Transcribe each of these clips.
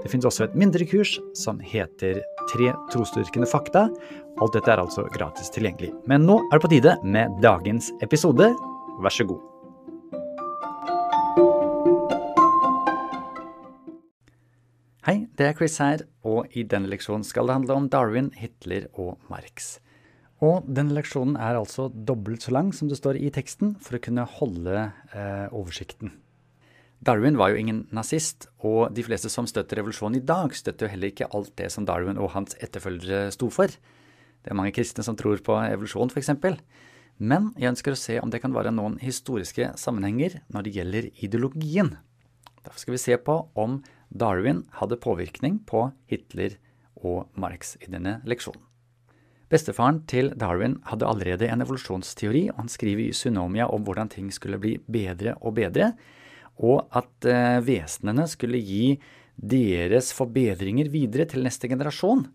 Det finnes også et mindre kurs som heter Tre trosdyrkende fakta. Alt dette er altså gratis tilgjengelig. Men nå er det på tide med dagens episode. Vær så god. Hei, det er Chris her, og i denne leksjonen skal det handle om Darwin, Hitler og Marx. Og denne leksjonen er altså dobbelt så lang som det står i teksten, for å kunne holde eh, oversikten. Darwin var jo ingen nazist, og de fleste som støtter revolusjonen i dag, støtter jo heller ikke alt det som Darwin og hans etterfølgere sto for. Det er mange kristne som tror på evolusjon, f.eks. Men jeg ønsker å se om det kan være noen historiske sammenhenger når det gjelder ideologien. Derfor skal vi se på om Darwin hadde påvirkning på Hitler og Marx i denne leksjonen. Bestefaren til Darwin hadde allerede en evolusjonsteori, og han skriver i Sunomia om hvordan ting skulle bli bedre og bedre, og at eh, vesenene skulle gi deres forbedringer videre til neste generasjon.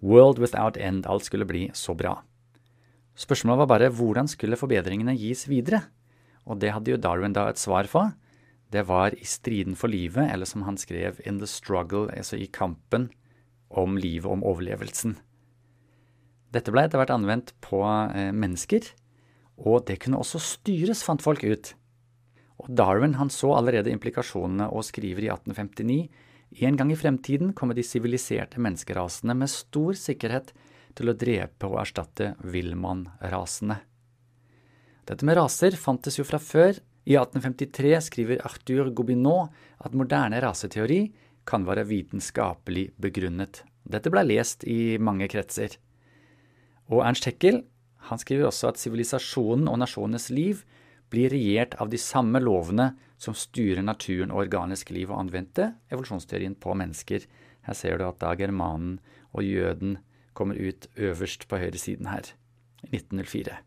World without end, alt skulle bli så bra. Spørsmålet var bare hvordan skulle forbedringene gis videre? Og det hadde jo Darwin da et svar for det var i striden for livet, eller som han skrev, in the struggle, altså i kampen om livet, om overlevelsen. Dette ble etter hvert anvendt på eh, mennesker, og det kunne også styres, fant folk ut. Og Darwin han så allerede implikasjonene og skriver i 1859 en gang i fremtiden kommer de siviliserte menneskerasene med stor sikkerhet til å drepe og erstatte villmannrasene. Dette med raser fantes jo fra før, i 1853 skriver Arthur Gobineau at moderne raseteori kan være vitenskapelig begrunnet. Dette ble lest i mange kretser. Og Ernst Heckel han skriver også at sivilisasjonen og nasjonenes liv blir regjert av de samme lovene som styrer naturen og organisk liv, og anvendte evolusjonsteorien på mennesker. Her ser du at da germanen og jøden kommer ut øverst på høyresiden her, i 1904.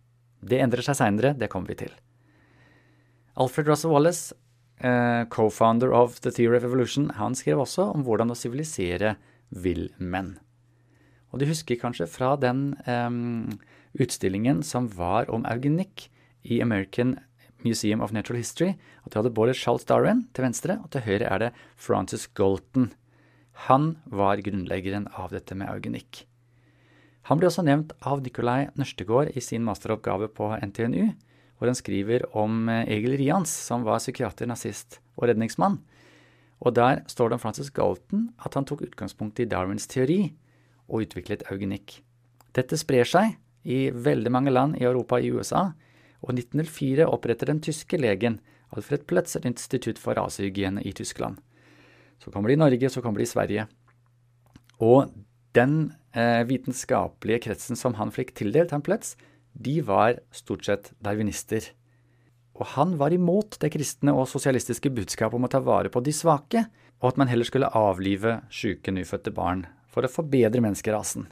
Det endrer seg seinere, det kommer vi til. Alfred Russell Wallace, uh, co-founder of The Theory of Evolution, han skrev også om hvordan å sivilisere villmenn. Og du husker kanskje fra den um, utstillingen som var om eugenikk i American Museum of Natural History, at du hadde både Charles Darwin til venstre, og til høyre er det Francis Galton. Han var grunnleggeren av dette med eugenikk. Han ble også nevnt av Nikolai Nørstegård i sin masteroppgave på NTNU, hvor han skriver om eh, Egil Rians, som var psykiater, nazist og redningsmann. Og der står det om Francis Galton at han tok utgangspunkt i Darwins teori og utviklet eugenikk. Dette sprer seg i veldig mange land i Europa og i USA, og 1904 oppretter den tyske legen Alfred Plötz et institutt for rasehygiene i Tyskland. Så kommer det i Norge, så kommer det i Sverige. Og den eh, vitenskapelige kretsen som han fikk tildelt, han Plötz, de var stort sett darwinister. Og han var imot det kristne og sosialistiske budskapet om å ta vare på de svake, og at man heller skulle avlive sjuke nyfødte barn for å forbedre menneskerasen.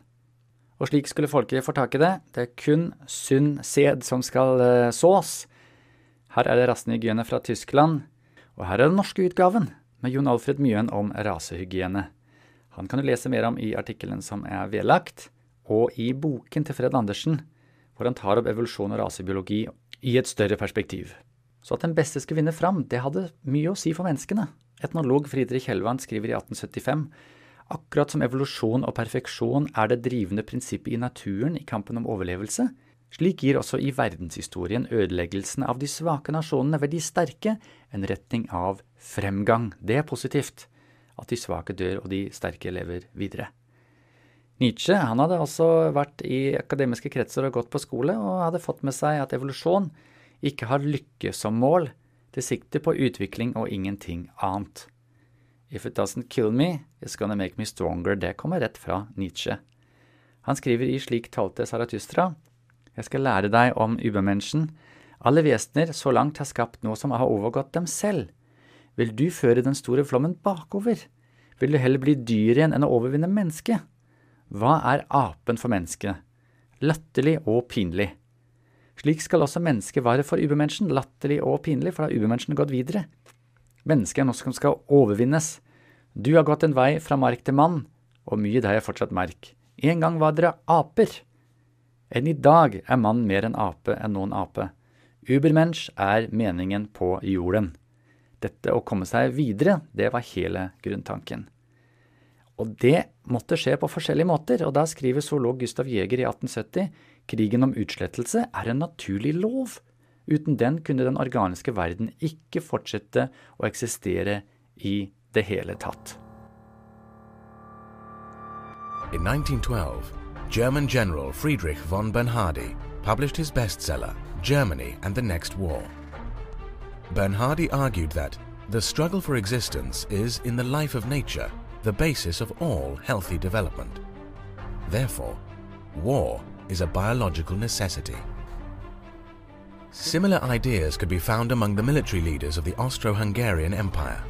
Og slik skulle folket få tak i det. Det er kun sunn sæd som skal uh, sås. Her er det rasehygiene fra Tyskland, og her er den norske utgaven med Jon Alfred Mjøen om rasehygiene. Han kan du lese mer om i artikkelen som er vedlagt, og i boken til Fred Andersen, hvor han tar opp evolusjon og rasebiologi i et større perspektiv. Så at den beste skulle vinne fram, det hadde mye å si for menneskene. Etnolog Fridrik Helvand skriver i 1875 akkurat som evolusjon og perfeksjon er det drivende prinsippet i naturen i kampen om overlevelse, slik gir også i verdenshistorien ødeleggelsen av de svake nasjonene ved de sterke en retning av fremgang. Det er positivt. At de svake dør og de sterke lever videre. Nietzsche han hadde også vært i akademiske kretser og gått på skole, og hadde fått med seg at evolusjon ikke har lykke som mål. Det sikter på utvikling og ingenting annet. If it doesn't kill me, it's gonna make me stronger. Det kommer rett fra Nietzsche. Han skriver i Slik talte Saratustra. Jeg skal lære deg om übermenschen. Alle vesener så langt har skapt noe som har overgått dem selv. Vil du føre den store flommen bakover? Vil du heller bli dyr igjen enn å overvinne mennesket? Hva er apen for mennesket? Latterlig og pinlig. Slik skal også mennesket være for ubermennesken, latterlig og pinlig, for da har ubermennesken gått videre. Mennesket er noe som skal overvinnes. Du har gått en vei fra mark til mann, og mye deg er fortsatt merk. En gang var dere aper. Enn i dag er mann mer en ape enn noen ape. Ubermensch er meningen på jorden. Dette å komme seg videre, det var hele grunntanken. Og det måtte skje på forskjellige måter, og da skriver zoolog Gustav Jæger i 1870 krigen om utslettelse er en naturlig lov. Uten den kunne den organiske verden ikke fortsette å eksistere i det hele tatt. In 1912, German General Friedrich von Bernhardi published his bestseller, Germany and the Next War. Bernhardi argued that the struggle for existence is, in the life of nature, the basis of all healthy development. Therefore, war is a biological necessity. Similar ideas could be found among the military leaders of the Austro-Hungarian Empire.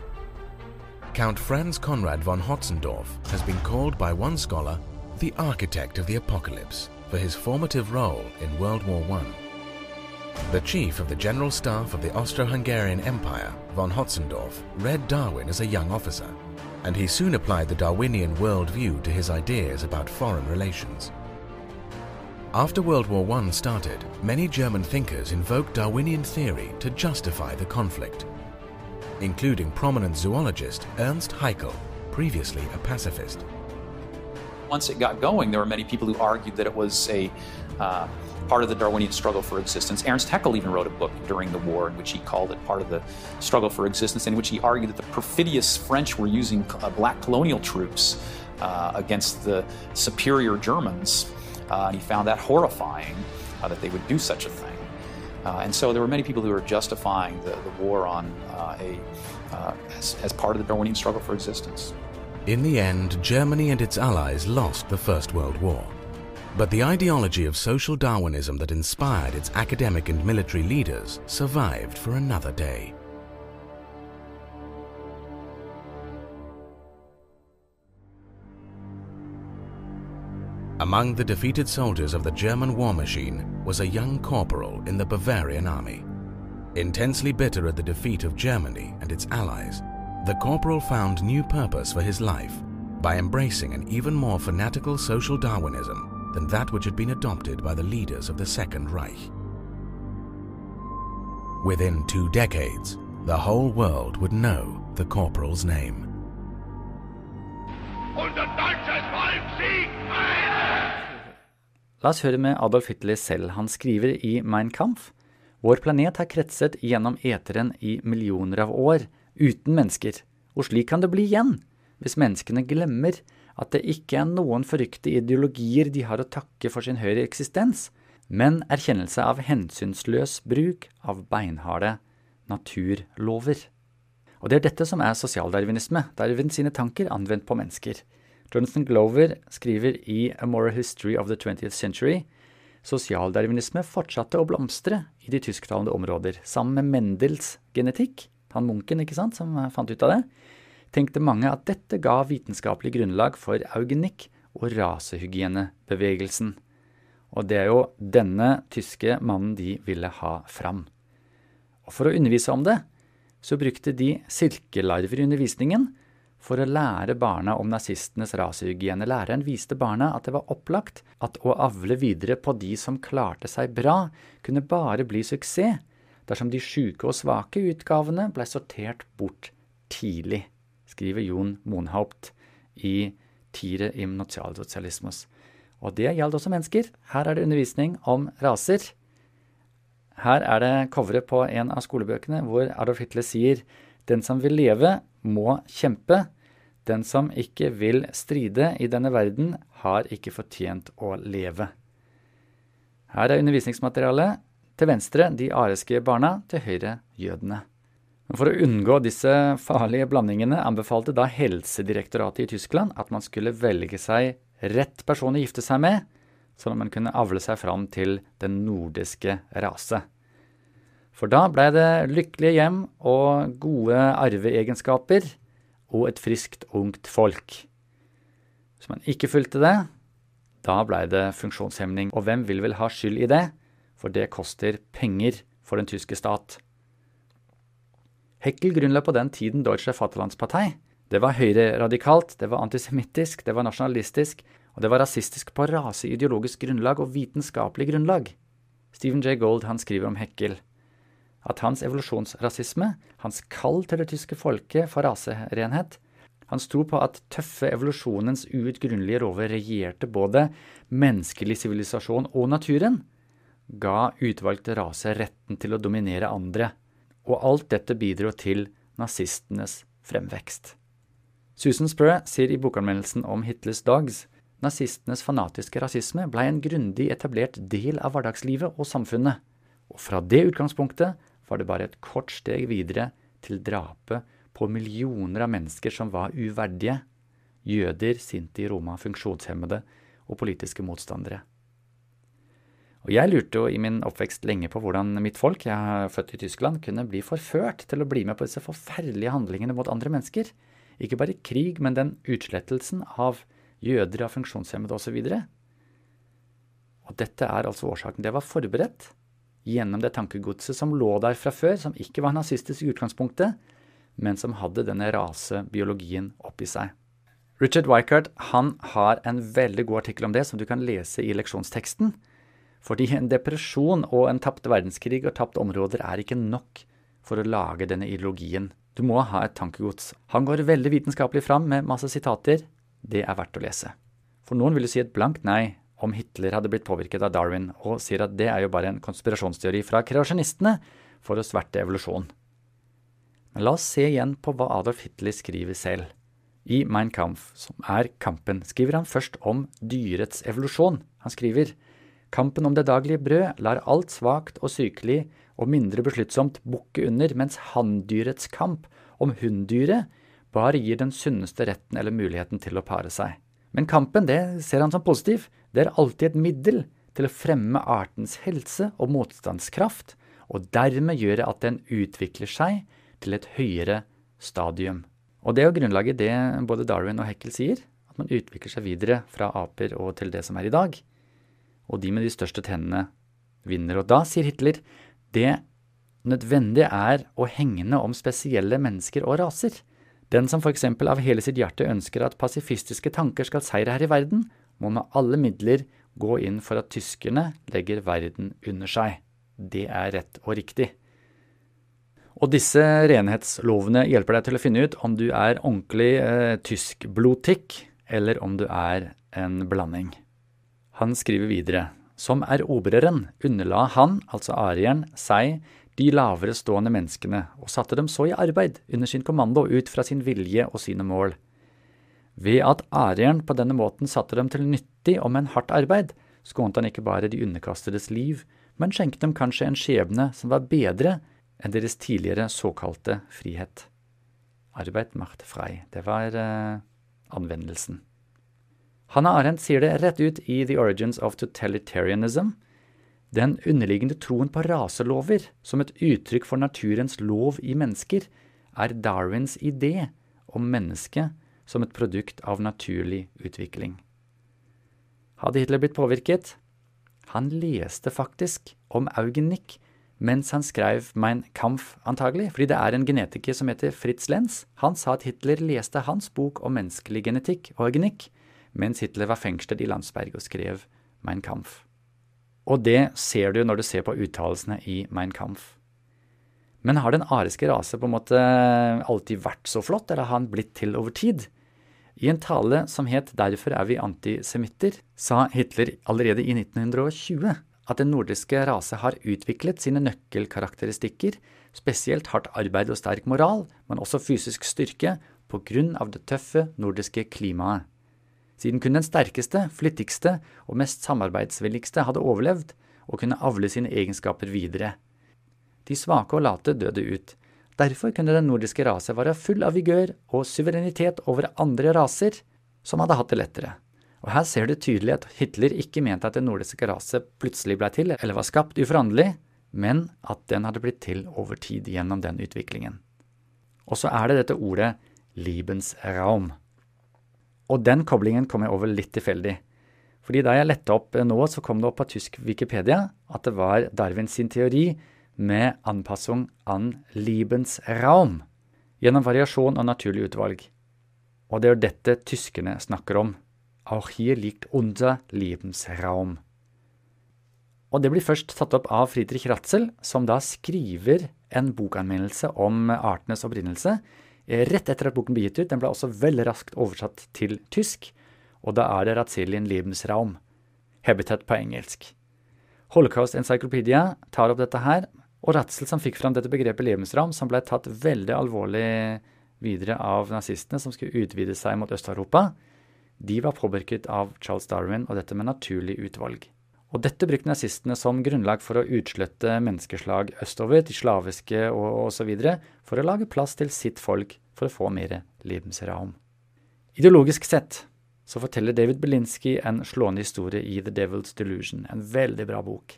Count Franz Conrad von Hotzendorf has been called by one scholar the architect of the apocalypse for his formative role in World War I. The chief of the General Staff of the Austro-Hungarian Empire, von Hotzendorf, read Darwin as a young officer, and he soon applied the Darwinian worldview to his ideas about foreign relations. After World War I started, many German thinkers invoked Darwinian theory to justify the conflict, including prominent zoologist Ernst Haeckel, previously a pacifist. Once it got going, there were many people who argued that it was a uh, part of the Darwinian struggle for existence. Ernst Haeckel even wrote a book during the war in which he called it part of the struggle for existence, in which he argued that the perfidious French were using uh, black colonial troops uh, against the superior Germans. Uh, and he found that horrifying uh, that they would do such a thing. Uh, and so there were many people who were justifying the, the war on uh, a, uh, as, as part of the Darwinian struggle for existence. In the end, Germany and its allies lost the First World War. But the ideology of social Darwinism that inspired its academic and military leaders survived for another day. Among the defeated soldiers of the German war machine was a young corporal in the Bavarian army. Intensely bitter at the defeat of Germany and its allies, the corporal found new purpose for his life by embracing an even more fanatical social Darwinism than that which had been adopted by the leaders of the Second Reich. Within two decades, the whole world would know the corporal's name. La oss høre med Adolf Hitler selv. Han skriver i Mein Kampf Vår planet har kretset gjennom eteren i millioner av år, uten mennesker, og slik kan det bli igjen, hvis menneskene glemmer at det ikke er noen forrykte ideologier de har å takke for sin høyre eksistens, men erkjennelse av hensynsløs bruk av beinharde naturlover. Og det er dette som er sosialdarwinisme, Darwin sine tanker anvendt på mennesker. Jonathan Glover skriver i A Moral History of the 20th Century Sosialdarwinisme fortsatte å blomstre i de tysktalende områder, sammen med Mendels genetikk, han munken ikke sant, som fant ut av det, tenkte mange at dette ga vitenskapelig grunnlag for eugenikk og rasehygienebevegelsen. Og det er jo denne tyske mannen de ville ha fram. Og for å undervise om det, så brukte de silkelarver i undervisningen for å lære barna om nazistenes rasehygiene. Læreren viste barna at det var opplagt at å avle videre på de som klarte seg bra, kunne bare bli suksess dersom de sjuke og svake utgavene ble sortert bort tidlig, skriver Jon Monhaupt i Tire im Nationalsozialismus. Og det gjaldt også mennesker. Her er det undervisning om raser. Her er det coveret på en av skolebøkene hvor Adolf Hitler sier den som vil leve, må kjempe. Den som ikke vil stride i denne verden, har ikke fortjent å leve. Her er undervisningsmaterialet. Til venstre de ariske barna, til høyre jødene. For å unngå disse farlige blandingene anbefalte da Helsedirektoratet i Tyskland at man skulle velge seg rett person å gifte seg med, sånn at man kunne avle seg fram til den nordiske rase. For da blei det lykkelige hjem og gode arveegenskaper og et friskt, ungt folk. Hvis man ikke fulgte det, da blei det funksjonshemning. Og hvem vil vel ha skyld i det? for det koster penger for den tyske stat. Heckel grunnla på den tiden Deutsche Vaterlandspartei. Det var høyreradikalt, det var antisemittisk, det var nasjonalistisk, og det var rasistisk på raseideologisk grunnlag og vitenskapelig grunnlag. Stephen J. Gold han skriver om Heckel at hans evolusjonsrasisme, hans kall til det tyske folket for raserenhet, hans tro på at tøffe evolusjonens uutgrunnelige rover regjerte både menneskelig sivilisasjon og naturen, ga utvalgte raser retten til å dominere andre, og alt dette bidro til nazistenes fremvekst. Susan Spurr sier i bokanmeldelsen om Hitlers Dogs nazistenes fanatiske rasisme blei en grundig etablert del av hverdagslivet og samfunnet, og fra det utgangspunktet var det bare et kort steg videre til drapet på millioner av mennesker som var uverdige, jøder, sinti, roma, funksjonshemmede og politiske motstandere. Og jeg lurte jo i min oppvekst lenge på hvordan mitt folk, jeg er født i Tyskland, kunne bli forført til å bli med på disse forferdelige handlingene mot andre mennesker. Ikke bare krig, men den utslettelsen av jøder, av funksjonshemmede osv. Og, og dette er altså årsaken. Det var forberedt gjennom det tankegodset som lå der fra før, som ikke var nazistisk i utgangspunktet, men som hadde denne rasebiologien oppi seg. Richard Weichert han har en veldig god artikkel om det, som du kan lese i leksjonsteksten. Fordi en depresjon og en tapt verdenskrig og tapte områder er ikke nok for å lage denne ideologien. Du må ha et tankegods. Han går veldig vitenskapelig fram med masse sitater. Det er verdt å lese. For noen vil jo si et blankt nei om Hitler hadde blitt påvirket av Darwin, og sier at det er jo bare en konspirasjonsteori fra kreasjonistene for å sverte evolusjon. Men la oss se igjen på hva Adolf Hitler skriver selv. I Mein Kampf, som er kampen, skriver han først om dyrets evolusjon. Han skriver Kampen om det daglige brød lar alt svakt og sykelig og mindre besluttsomt bukke under, mens hanndyrets kamp om hunndyret bare gir den sunneste retten eller muligheten til å pare seg. Men kampen det ser han som positiv. Det er alltid et middel til å fremme artens helse og motstandskraft, og dermed gjøre at den utvikler seg til et høyere stadium. Og det er jo grunnlaget det både Darwin og Heckel sier, at man utvikler seg videre fra aper og til det som er i dag. Og de med de største tennene vinner. Og da, sier Hitler, det nødvendige er å hegne om spesielle mennesker og raser. Den som eksempel av hele sitt hjerte ønsker at pasifistiske tanker skal seire her i verden, må med alle midler gå inn for at tyskerne legger verden under seg. Det er rett og riktig. Og disse renhetslovene hjelper deg til å finne ut om du er ordentlig eh, tysk blodtikk, eller om du er en blanding. Han skriver videre. Som erobreren underla han, altså arieren, seg de lavere stående menneskene, og satte dem så i arbeid under sin kommando ut fra sin vilje og sine mål. Ved at arieren på denne måten satte dem til nyttig med en hardt arbeid, skånte han ikke bare de underkastedes liv, men skjenket dem kanskje en skjebne som var bedre enn deres tidligere såkalte frihet. Arbeid macht frei. Det var eh, anvendelsen. Hanna Arendt sier det rett ut i The Origins of Totalitarianism, den underliggende troen på raselover som et uttrykk for naturens lov i mennesker er Darwins idé om mennesket som et produkt av naturlig utvikling. Hadde Hitler blitt påvirket? Han leste faktisk om Augennick mens han skrev Mein Kampf, antagelig, fordi det er en genetiker som heter Fritz Lenz. Han sa at Hitler leste hans bok om menneskelig genetikk eugenikk mens Hitler var fengslet i Landsberg og skrev Mein Kampf. Og det ser du når du ser på uttalelsene i Mein Kampf. Men har den ariske rase på en måte alltid vært så flott, eller har han blitt til over tid? I en tale som het Derfor er vi antisemitter, sa Hitler allerede i 1920 at den nordiske rase har utviklet sine nøkkelkarakteristikker, spesielt hardt arbeid og sterk moral, men også fysisk styrke, på grunn av det tøffe nordiske klimaet siden kun den sterkeste, flittigste og mest samarbeidsvilligste hadde overlevd og kunne avle sine egenskaper videre. De svake og late døde ut. Derfor kunne den nordiske rase være full av vigør og suverenitet over andre raser som hadde hatt det lettere. Og her ser du tydelig at Hitler ikke mente at den nordiske rase plutselig ble til eller var skapt uforanderlig, men at den hadde blitt til over tid gjennom den utviklingen. Og så er det dette ordet Liebensraum. Og den koblingen kom jeg over litt tilfeldig. Fordi da jeg lette opp nå, så kom det opp på tysk Wikipedia at det var Darwin sin teori med anpassung an Liebensraum, gjennom variasjon og naturlig utvalg. Og det er jo dette tyskerne snakker om. Auch hier liegt unser Lebensraum. Og det blir først tatt opp av Friedrich Ratzel, som da skriver en bokanmeldelse om artenes opprinnelse rett etter at boken ble gitt ut. Den ble også veldig raskt oversatt til tysk, og da er det Ratzelian Lebensraum, Habitat på engelsk. Holocaust Encyclopedia tar opp dette her, og Ratzel som fikk fram dette begrepet Lebensraum, som ble tatt veldig alvorlig videre av nazistene, som skulle utvide seg mot Øst-Europa, de var påvirket av Charles Darwin og dette med naturlig utvalg. Og dette brukte nazistene som grunnlag for å utslette menneskeslag østover, til slaviske og osv., for å lage plass til sitt folk for å få mer Lebensraum. Ideologisk sett så forteller David Belinsky en slående historie i The Devil's Delusion, en veldig bra bok.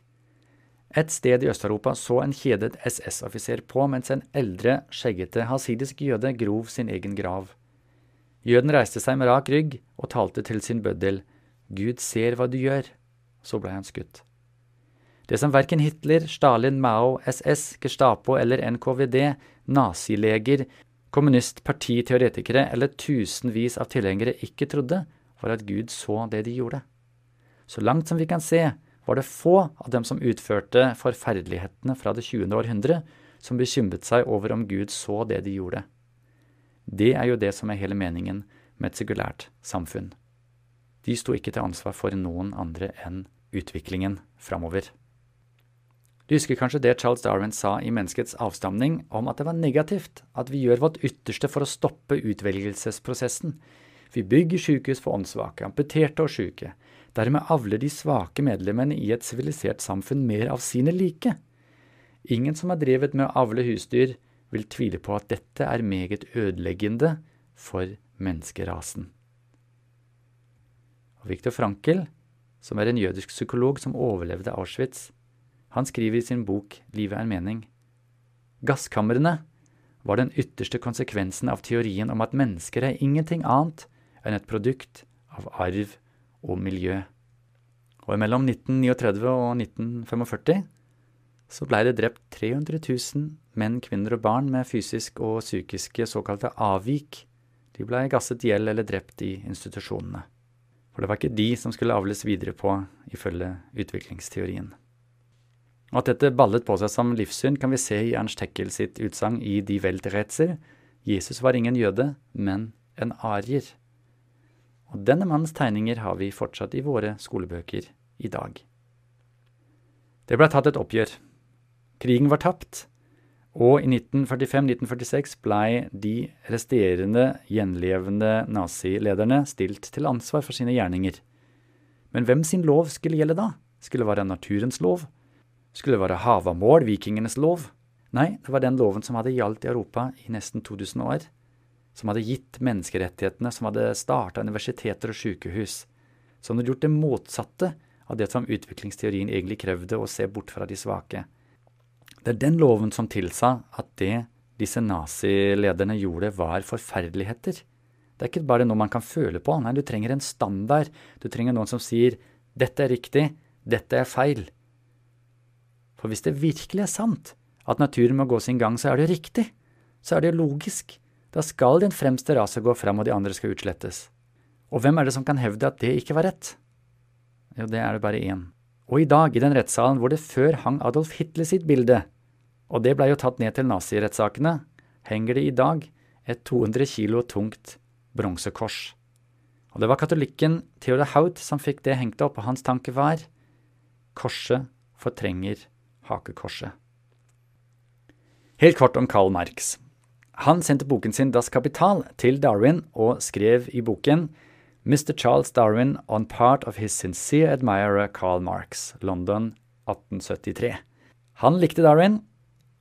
Et sted i Øst-Europa så en kjedet SS-offiser på mens en eldre, skjeggete hasidisk jøde grov sin egen grav. Jøden reiste seg med rak rygg og talte til sin bøddel, Gud ser hva du gjør. Så ble han skutt. Det som verken Hitler, Stalin, Mao, SS, Gestapo eller NKVD, nazileger, kommunistpartiteoretikere eller tusenvis av tilhengere ikke trodde, var at Gud så det de gjorde. Så langt som vi kan se, var det få av dem som utførte forferdelighetene fra det 20. århundre, som bekymret seg over om Gud så det de gjorde. Det er jo det som er hele meningen med et sekulært samfunn. De sto ikke til ansvar for noen andre enn utviklingen framover. Du husker kanskje det Charles Darwin sa i Menneskets avstamning om at det var negativt at vi gjør vårt ytterste for å stoppe utvelgelsesprosessen, vi bygger sykehus for åndssvake, amputerte og syke. Dermed avler de svake medlemmene i et sivilisert samfunn mer av sine like. Ingen som har drevet med å avle husdyr, vil tvile på at dette er meget ødeleggende for menneskerasen. Og Viktor Frankel, som er en jødisk psykolog som overlevde Auschwitz, han skriver i sin bok Livet er mening. Gasskamrene var den ytterste konsekvensen av teorien om at mennesker er ingenting annet enn et produkt av arv og miljø. Og mellom 1939 og 1945 så blei det drept 300 000 menn, kvinner og barn med fysisk og psykiske såkalte avvik. De blei gasset i hjel eller drept i institusjonene. For det var ikke de som skulle avles videre på, ifølge utviklingsteorien. Og At dette ballet på seg som livssyn, kan vi se i Ernst Heckel sitt utsagn i Die Weltretzer. Jesus var ingen jøde, men en arier. Og denne mannens tegninger har vi fortsatt i våre skolebøker i dag. Det ble tatt et oppgjør. Krigen var tapt, og i 1945-1946 blei de resterende gjenlevende nazilederne stilt til ansvar for sine gjerninger. Men hvem sin lov skulle gjelde da? Skulle det være naturens lov? Skulle det være havamål, vikingenes lov? Nei, det var den loven som hadde gjaldt i Europa i nesten 2000 år som hadde gitt menneskerettighetene, som hadde starta universiteter og sykehus, som hadde gjort det motsatte av det som utviklingsteorien egentlig krevde, å se bort fra de svake. Det er den loven som tilsa at det disse nazilederne gjorde, var forferdeligheter. Det er ikke bare noe man kan føle på, nei, du trenger en standard, du trenger noen som sier dette er riktig, dette er feil. For hvis det virkelig er sant at naturen må gå sin gang, så er det riktig, så er det logisk. Da skal den fremste rase gå fram, og de andre skal utslettes. Og hvem er det som kan hevde at det ikke var rett? Jo, det er det bare én. Og i dag, i den rettssalen hvor det før hang Adolf Hitler sitt bilde, og det blei jo tatt ned til nazirettssakene, henger det i dag et 200 kilo tungt bronsekors. Og det var katolikken Theodor Haut som fikk det hengt opp, og hans tanke var korset fortrenger hakekorset. Helt kort om Karl Marx. Han sendte boken sin Das Kapital til Darwin og skrev i boken Mr. Charles Darwin on part of his sincere admirer Carl Marx, London 1873. Han likte Darwin,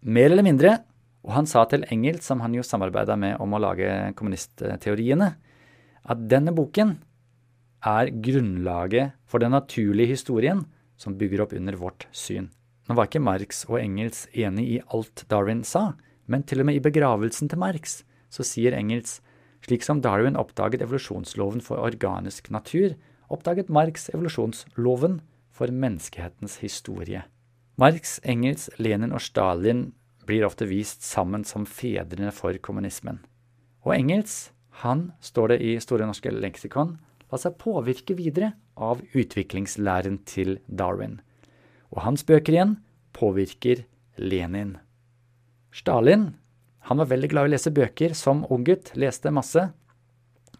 mer eller mindre, og han sa til Engels, som han jo samarbeida med om å lage kommunistteoriene, at denne boken er grunnlaget for den naturlige historien som bygger opp under vårt syn. Nå var ikke Marx og Engels enig i alt Darwin sa, men til og med i begravelsen til Marx så sier Engels slik som Darwin oppdaget evolusjonsloven for organisk natur, oppdaget Marx evolusjonsloven for menneskehetens historie. Marx, Engels, Lenin og Stalin blir ofte vist sammen som fedrene for kommunismen. Og Engels, han, står det i Store norske leksikon, la seg påvirke videre av utviklingslæren til Darwin. Og hans bøker igjen påvirker Lenin. Stalin han var veldig glad i å lese bøker som ung gutt, leste masse.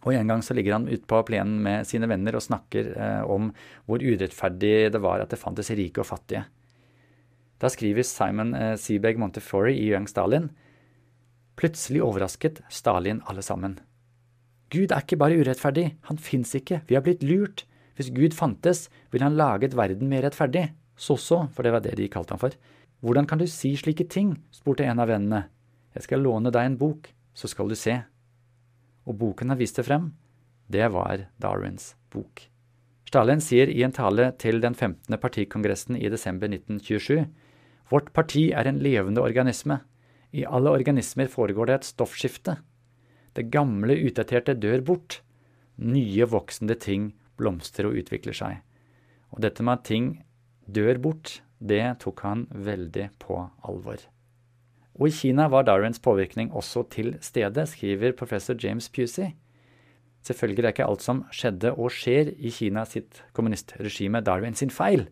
Og en gang så ligger han ute på plenen med sine venner og snakker eh, om hvor urettferdig det var at det fantes rike og fattige. Da skriver Simon eh, Seabeg Montefiore i Young Stalin Plutselig overrasket Stalin alle sammen. Gud er ikke bare urettferdig, han fins ikke, vi har blitt lurt. Hvis Gud fantes, ville han laget verden mer rettferdig. Så-så, for det var det de kalte ham for. Hvordan kan du si slike ting? spurte en av vennene. Jeg skal låne deg en bok, så skal du se. Og boken han viste frem, det var Darwins bok. Stalin sier i en tale til den 15. partikongressen i desember 1927 Vårt parti er en levende organisme. I alle organismer foregår det et stoffskifte. Det gamle, utdaterte dør bort. Nye, voksende ting blomstrer og utvikler seg. Og dette med at ting dør bort, det tok han veldig på alvor. Og i Kina var Darwins påvirkning også til stede, skriver professor James Pusey. Selvfølgelig er ikke alt som skjedde og skjer i Kina sitt kommunistregime Darwin sin feil,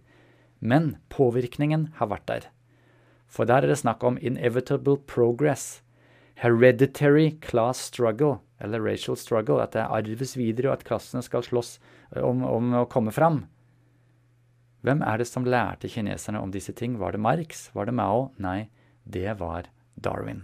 men påvirkningen har vært der. For der er det snakk om inevitable progress, hereditary class struggle, eller racial struggle, at det arves videre, og at klassene skal slåss om, om å komme fram. Hvem er det som lærte kineserne om disse ting? Var det Marx? Var det Mao? Nei, det var Darwin.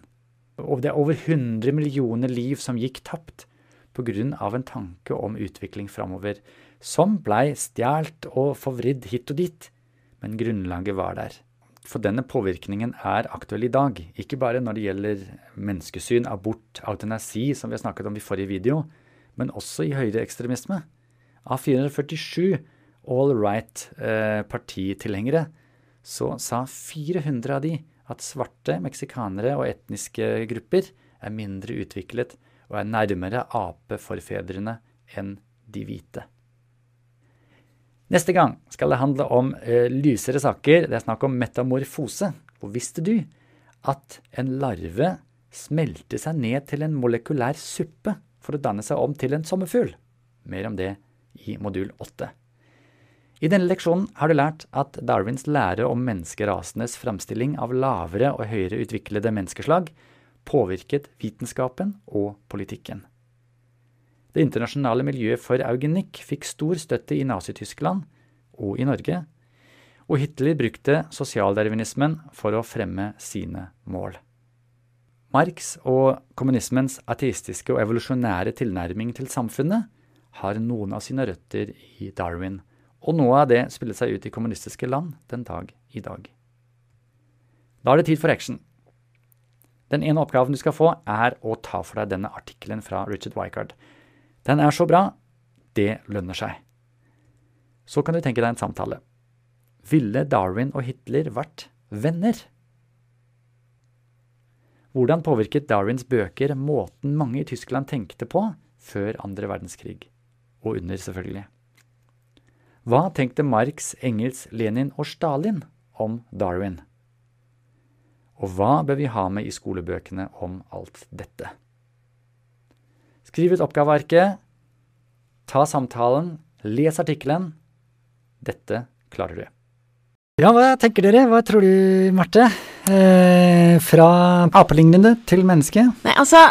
Og det er over 100 millioner liv som gikk tapt pga. en tanke om utvikling framover, som blei stjålet og forvridd hit og dit, men grunnlaget var der. For denne påvirkningen er aktuell i dag, ikke bare når det gjelder menneskesyn, abort, autonasi, som vi har snakket om i forrige video, men også i høyreekstremisme. Av 447 all right-partitilhengere eh, så sa 400 av de at svarte meksikanere og etniske grupper er mindre utviklet og er nærmere apeforfedrene enn de hvite. Neste gang skal det handle om eh, lysere saker. Det er snakk om metamorfose. Og visste du at en larve smelter seg ned til en molekylær suppe for å danne seg om til en sommerfugl? Mer om det i modul 8. I denne leksjonen har du lært at Darwins lære om menneskerasenes framstilling av lavere og høyere utviklede menneskeslag påvirket vitenskapen og politikken. Det internasjonale miljøet for eugenikk fikk stor støtte i Nazi-Tyskland og i Norge, og Hitler brukte sosialdarwinismen for å fremme sine mål. Marx og kommunismens ateistiske og evolusjonære tilnærming til samfunnet har noen av sine røtter i Darwin, og noe av det spiller seg ut i kommunistiske land den dag i dag. Da er det tid for action. Den ene oppgaven du skal få, er å ta for deg denne artikkelen fra Richard Wycard. Den er så bra. Det lønner seg. Så kan du tenke deg en samtale. Ville Darwin og Hitler vært venner? Hvordan påvirket Darwins bøker måten mange i Tyskland tenkte på før andre verdenskrig? Og under, selvfølgelig. Hva tenkte Marx, Engels, Lenin og Stalin om Darwin? Og hva bør vi ha med i skolebøkene om alt dette? Skriv ut oppgavearket. Ta samtalen. Les artikkelen. Dette klarer du. Ja, hva tenker dere? Hva tror du, Marte? Eh, fra apelignende til menneske? Nei, altså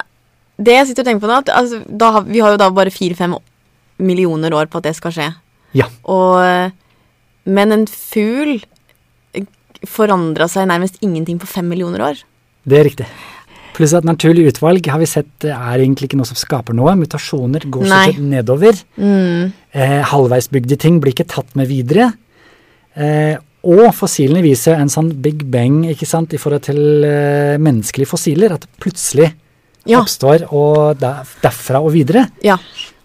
Det jeg sitter og tenker på nå, altså, da, Vi har jo da bare fire-fem millioner år på at det skal skje. Ja. Og, men en fugl forandra seg nærmest ingenting på fem millioner år. Det er riktig. Pluss at naturlig utvalg har vi sett er egentlig ikke noe som skaper noe. Mutasjoner går stort sett nedover. Mm. Eh, halvveisbygde ting blir ikke tatt med videre. Eh, og fossilene viser en sånn big bang ikke sant, i forhold til eh, menneskelige fossiler. At det plutselig ja. oppstår, og der, derfra og videre. Ja.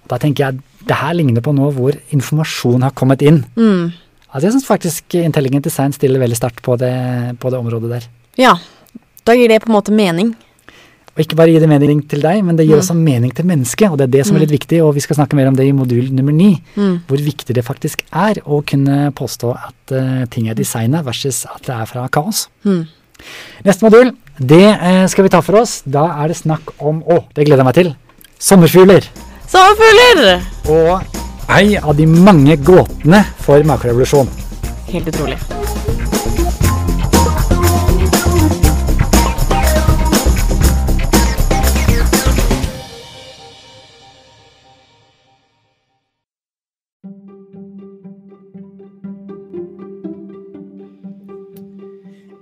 Da tenker jeg det her ligner på noe hvor informasjon har kommet inn. Mm. Altså Jeg syns faktisk intelligent design stiller veldig sterkt på, på det området der. Ja. Da gir det på en måte mening. Og ikke bare gir det mening til deg, men det gir også mening til mennesket, og det er det som er litt viktig, og vi skal snakke mer om det i modul nummer ni. Hvor viktig det faktisk er å kunne påstå at uh, ting er designa versus at det er fra kaos. Neste modul, det uh, skal vi ta for oss. Da er det snakk om Å, det gleder jeg meg til. Sommerfugler. Sommerfugler! Og ei av de mange gåtene for makrorevolusjon. Helt utrolig.